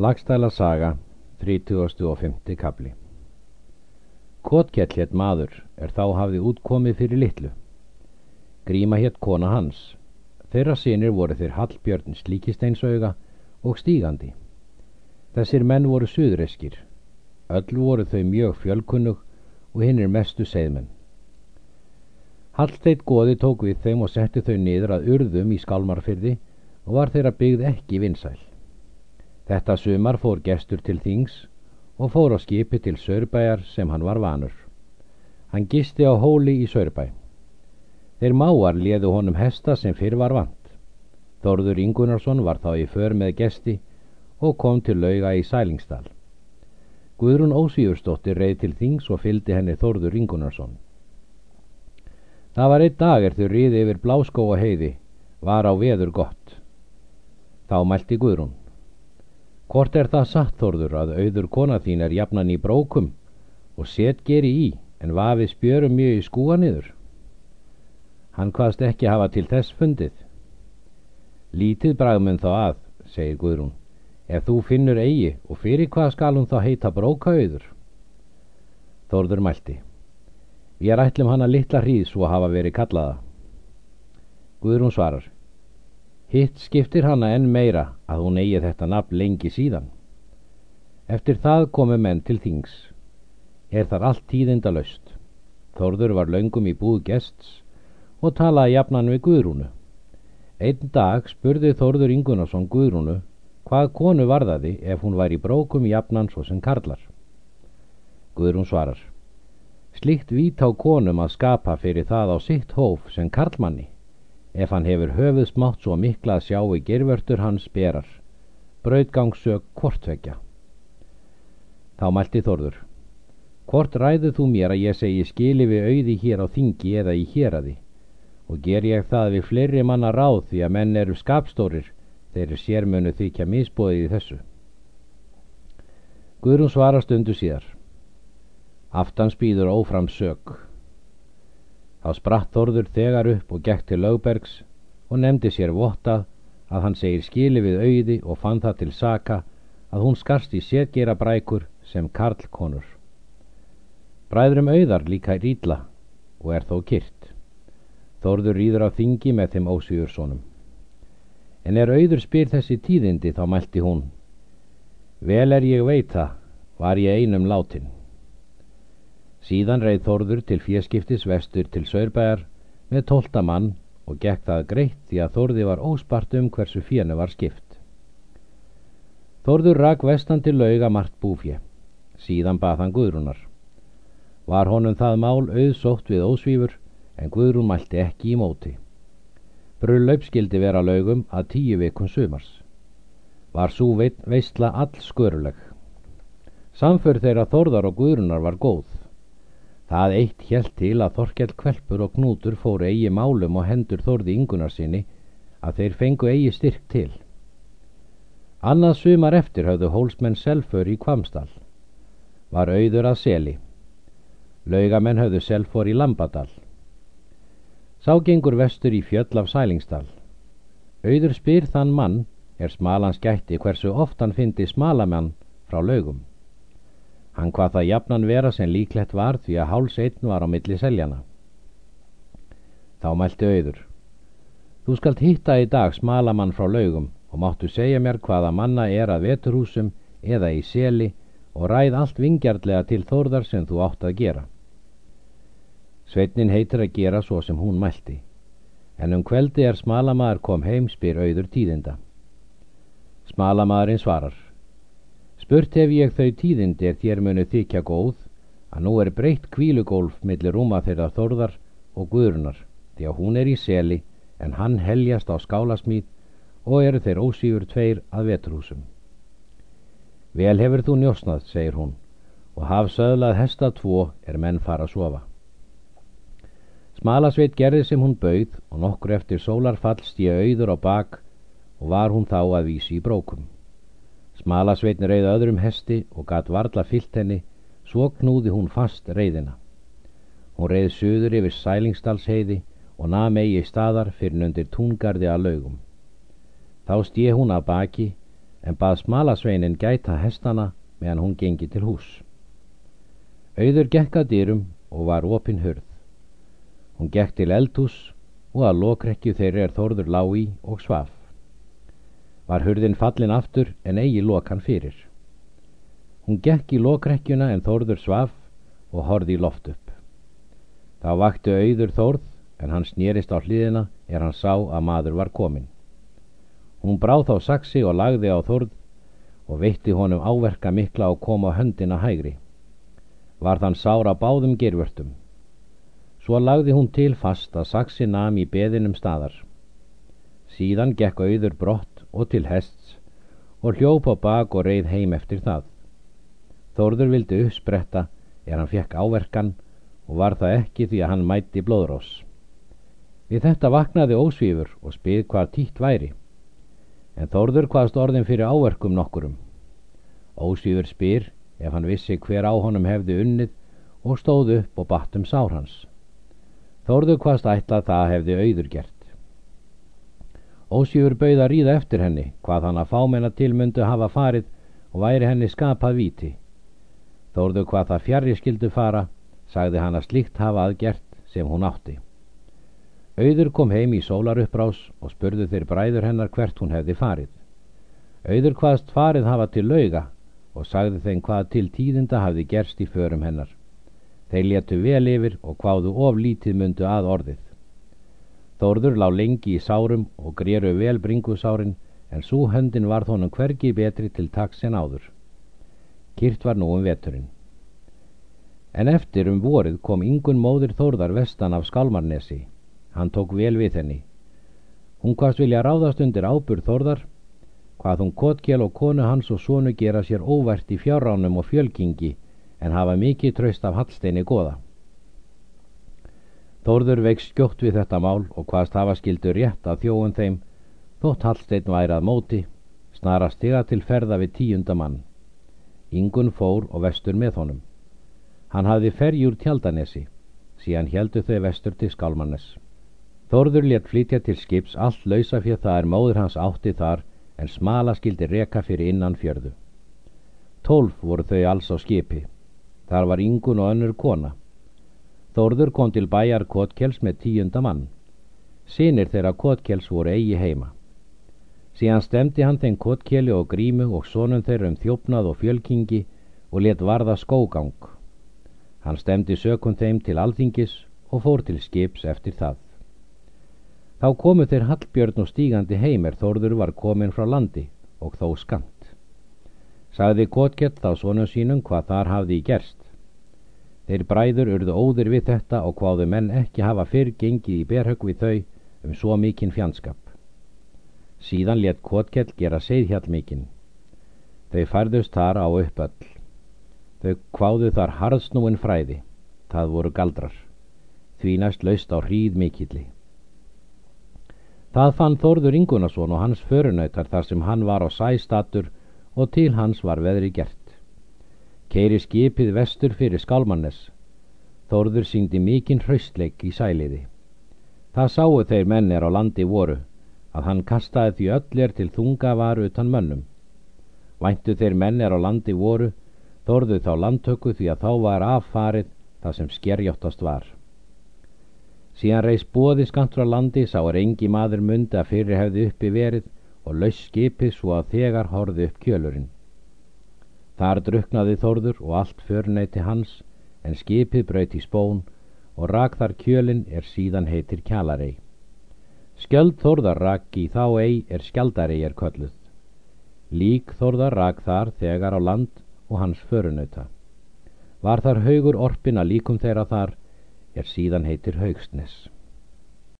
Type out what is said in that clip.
Lagstæla saga, 30. kapli Kotkell hétt maður er þá hafði útkomið fyrir litlu. Gríma hétt kona hans. Þeirra sinir voru þeir Hallbjörn slíkisteinsauga og stígandi. Þessir menn voru suðreskir. Öll voru þau mjög fjölkunnug og hinn er mestu segðmenn. Hallsteit goði tók við þeim og setti þau niður að urðum í skálmarfyrði og var þeirra byggð ekki vinsæl. Þetta sumar fór gestur til þings og fór á skipi til Sörbæjar sem hann var vanur. Hann gisti á hóli í Sörbæ. Þeir máar leðu honum hesta sem fyrr var vant. Þorður Ingunarsson var þá í för með gesti og kom til lauga í Sælingsdal. Guðrún Ósíursdóttir reið til þings og fyldi henni Þorður Ingunarsson. Það var einn dag er þau riði yfir bláskóa heiði, var á veður gott. Þá mælti Guðrún. Hvort er það satt, Þorður, að auður kona þín er jafnan í brókum og set geri í, en vafið spjörum mjög í skúa niður? Hann hvaðst ekki hafa til þess fundið. Lítið bragmenn þá að, segir Guðrún, ef þú finnur eigi og fyrir hvað skal hún þá heita brókaauður? Þorður mælti. Ég er ætlum hana litla hríð svo hafa verið kallaða. Guðrún svarar. Hitt skiptir hana enn meira að hún eigi þetta nafn lengi síðan. Eftir það komu menn til þings. Er þar allt tíðinda löst. Þorður var löngum í búð gests og talaði jafnan við Guðrúnu. Einn dag spurði Þorður Ingunarsson Guðrúnu hvað konu varðaði ef hún væri brókum jafnan svo sem karlar. Guðrún svarar. Slikt vít á konum að skapa fyrir það á sitt hóf sem karlmanni ef hann hefur höfuð smátt svo mikla að sjá í gervörtur hans berar, braudgangsök hvortvekja. Þá mælti Þorður, hvort ræðu þú mér að ég segi skili við auði hér á þingi eða í héradi, og ger ég það við fleiri manna ráð því að menn eru skapstórir þeir er sérmönu þykja misbóðið í þessu. Guðrún svara stundu síðar. Aftans býður ófram sök. Þá spratt Þorður þegar upp og gekk til Lögbergs og nefndi sér vottað að hann segir skili við auði og fann það til saka að hún skarst í sérgera brækur sem karlkonur. Bræðrum auðar líka í rýtla og er þó kyrt. Þorður rýður á þingi með þeim ósýjursónum. En er auður spyr þessi tíðindi þá mælti hún. Vel er ég veita, var ég einum látin. Síðan reið Þorður til fjerskiptis vestur til Sörbæjar með tólta mann og gekk það greitt því að Þorði var óspart um hversu fjernu var skipt. Þorður rak vestan til lauga margt búfje. Síðan bað hann Guðrúnar. Var honum það mál auðsótt við ósvífur en Guðrún mælti ekki í móti. Brullaup skildi vera laugum að tíu vikun sumars. Var svo veistla all sköruleg. Samför þeirra Þorðar og Guðrúnar var góð. Það eitt hjælt til að Þorkell Kvelpur og Knútur fóru eigi málum og hendur Þorði yngunar sinni að þeir fengu eigi styrk til. Annað sumar eftir höfðu hólsmenn selfur í Kvamstall. Var auður að seli. Laugamenn höfðu selfor í Lambadal. Sá gengur vestur í fjöll af Sælingsdal. Auður spyr þann mann er smalans gætti hversu oft hann fyndi smalamann frá laugum. Hann hvað það jafnan vera sem líklegt var því að háls einn var á milli seljana. Þá mælti auður. Þú skalt hitta í dag smalamann frá laugum og máttu segja mér hvaða manna er að veturhúsum eða í seli og ræð allt vingjarlega til þórðar sem þú átt að gera. Sveitnin heitir að gera svo sem hún mælti, en um kveldi er smalamaður kom heim spyr auður tíðinda. Smalamaðurinn svarar. Spurt hef ég þau tíðindi er þér munu þykja góð að nú er breytt kvílugólf millir rúma þeirra þorðar og guðrunar því að hún er í seli en hann heljast á skálasmíð og eru þeir ósýfur tveir að veturhúsum. Vel hefur þú njósnað, segir hún, og haf söðlað hesta tvo er menn fara að sofa. Smalasveit gerði sem hún bauð og nokkur eftir sólarfall stíða auður á bak og var hún þá að vísi í brókum. Smalasveitn reyði öðrum hesti og gatt varla fyllt henni, svo knúði hún fast reyðina. Hún reyði söður yfir sælingsdalsheiði og nað megi staðar fyrir nöndir túngarði að laugum. Þá stíð hún að baki en bað smalasveinin gæta hestana meðan hún gengi til hús. Auður gekk að dýrum og var opin hurð. Hún gekk til eldhús og að lokrekju þeirri er þorður lág í og svaf. Var hurðin fallin aftur en eigi lokan fyrir. Hún gekk í lokrekjuna en þorður svaf og horði í loft upp. Þá vakti auður þorð en hann snýrist á hliðina er hann sá að maður var komin. Hún bráð þá saksi og lagði á þorð og veitti honum áverka mikla og kom á höndina hægri. Var þann sára báðum gervörtum. Svo lagði hún til fast að saksi nam í beðinum staðar. Síðan gekk auður brott og til hests og hljóp á bak og reið heim eftir það. Þorður vildi uppspretta er hann fekk áverkan og var það ekki því að hann mætti blóðrós. Við þetta vaknaði ósvífur og spið hvað títt væri en Þórður hvaðst orðin fyrir áverkum nokkurum. Ósýður spyr ef hann vissi hver á honum hefði unnið og stóð upp og batt um sár hans. Þórður hvaðst ætla það hefði auður gert. Ósýður bauð að ríða eftir henni hvað hann að fámenna tilmyndu hafa farið og væri henni skapað viti. Þórður hvað það fjarrri skildu fara, sagði hann að slíkt hafa aðgert sem hún átti. Auður kom heim í sólaruppbrás og spurðu þeir bræður hennar hvert hún hefði farið. Auður hvaðst farið hafa til lauga og sagði þeim hvað til tíðinda hafði gerst í förum hennar. Þeir letu vel yfir og hvaðu of lítið myndu að orðið. Þórður lá lengi í sárum og gréru vel bringusárin en svo höndin var þónum hvergi betri til taks en áður. Kyrt var nú um veturinn. En eftir um vorið kom yngun móður Þórðar vestan af Skalmarnesi Hann tók vel við henni. Hún hvaðst vilja ráðast undir ábyrð þorðar, hvað hún kotkjel og konu hans og sonu gera sér óvært í fjárránum og fjölkingi en hafa mikið tröst af Hallsteini goða. Þórður veik skjótt við þetta mál og hvaðst hafa skildur rétt að þjóun þeim, þótt Hallstein væri að móti, snara stiga til ferða við tíunda mann. Ingun fór og vestur með honum. Hann hafði ferjúr tjaldanesi, síðan heldu þau vestur til Skálmannes. Þórður létt flytja til skips allt lausa fyrir það er móður hans átti þar en smala skildi reka fyrir innan fjörðu. Tólf voru þau alls á skipi. Þar var yngun og önnur kona. Þórður kom til bæjar Kotkels með tíunda mann. Sinir þeirra Kotkels voru eigi heima. Síðan stemdi hann þeim Kotkeli og grímu og sonum þeirra um þjófnað og fjölkingi og let varða skógang. Hann stemdi sökun þeim til alþingis og fór til skips eftir það. Þá komu þeir Hallbjörn og stígandi heimir Þórður var komin frá landi og þó skant. Sagði Kotkett þá svonum sínum hvað þar hafði í gerst. Þeir bræður urðu óðir við þetta og hvaðu menn ekki hafa fyrr gengið í berhögg við þau um svo mikinn fjandskap. Síðan let Kotkett gera segðhjall mikinn. Þau færðust þar á uppöll. Þau hvaðu þar harðsnúin fræði. Það voru galdrar. Því næst laust á hríð mikilli. Það fann Þórður Ingunason og hans förunautar þar sem hann var á sæstatur og til hans var veðri gert. Keiri skipið vestur fyrir Skalmannes. Þórður syngdi mikinn hraustleik í sæliði. Það sáu þeir mennir á landi voru, að hann kastaði því öllir til þunga var utan mönnum. Væntu þeir mennir á landi voru, þórðu þá landtöku því að þá var affarið það sem skerjóttast var. Síðan reys bóði skant frá landi sá engi maður mundi að fyrir hefði uppi verið og laus skipið svo að þegar horði upp kjölurinn. Þar druknaði Þórður og allt förneiti hans en skipið brauti spón og rak þar kjölinn er síðan heitir kjalarei. Skjöld Þórðar rak í þá ei er skjaldarei er kölluð. Lík Þórðar rak þar þegar á land og hans förunauta. Var þar haugur orpin að líkum þeirra þar er síðan heitir Haugsnes.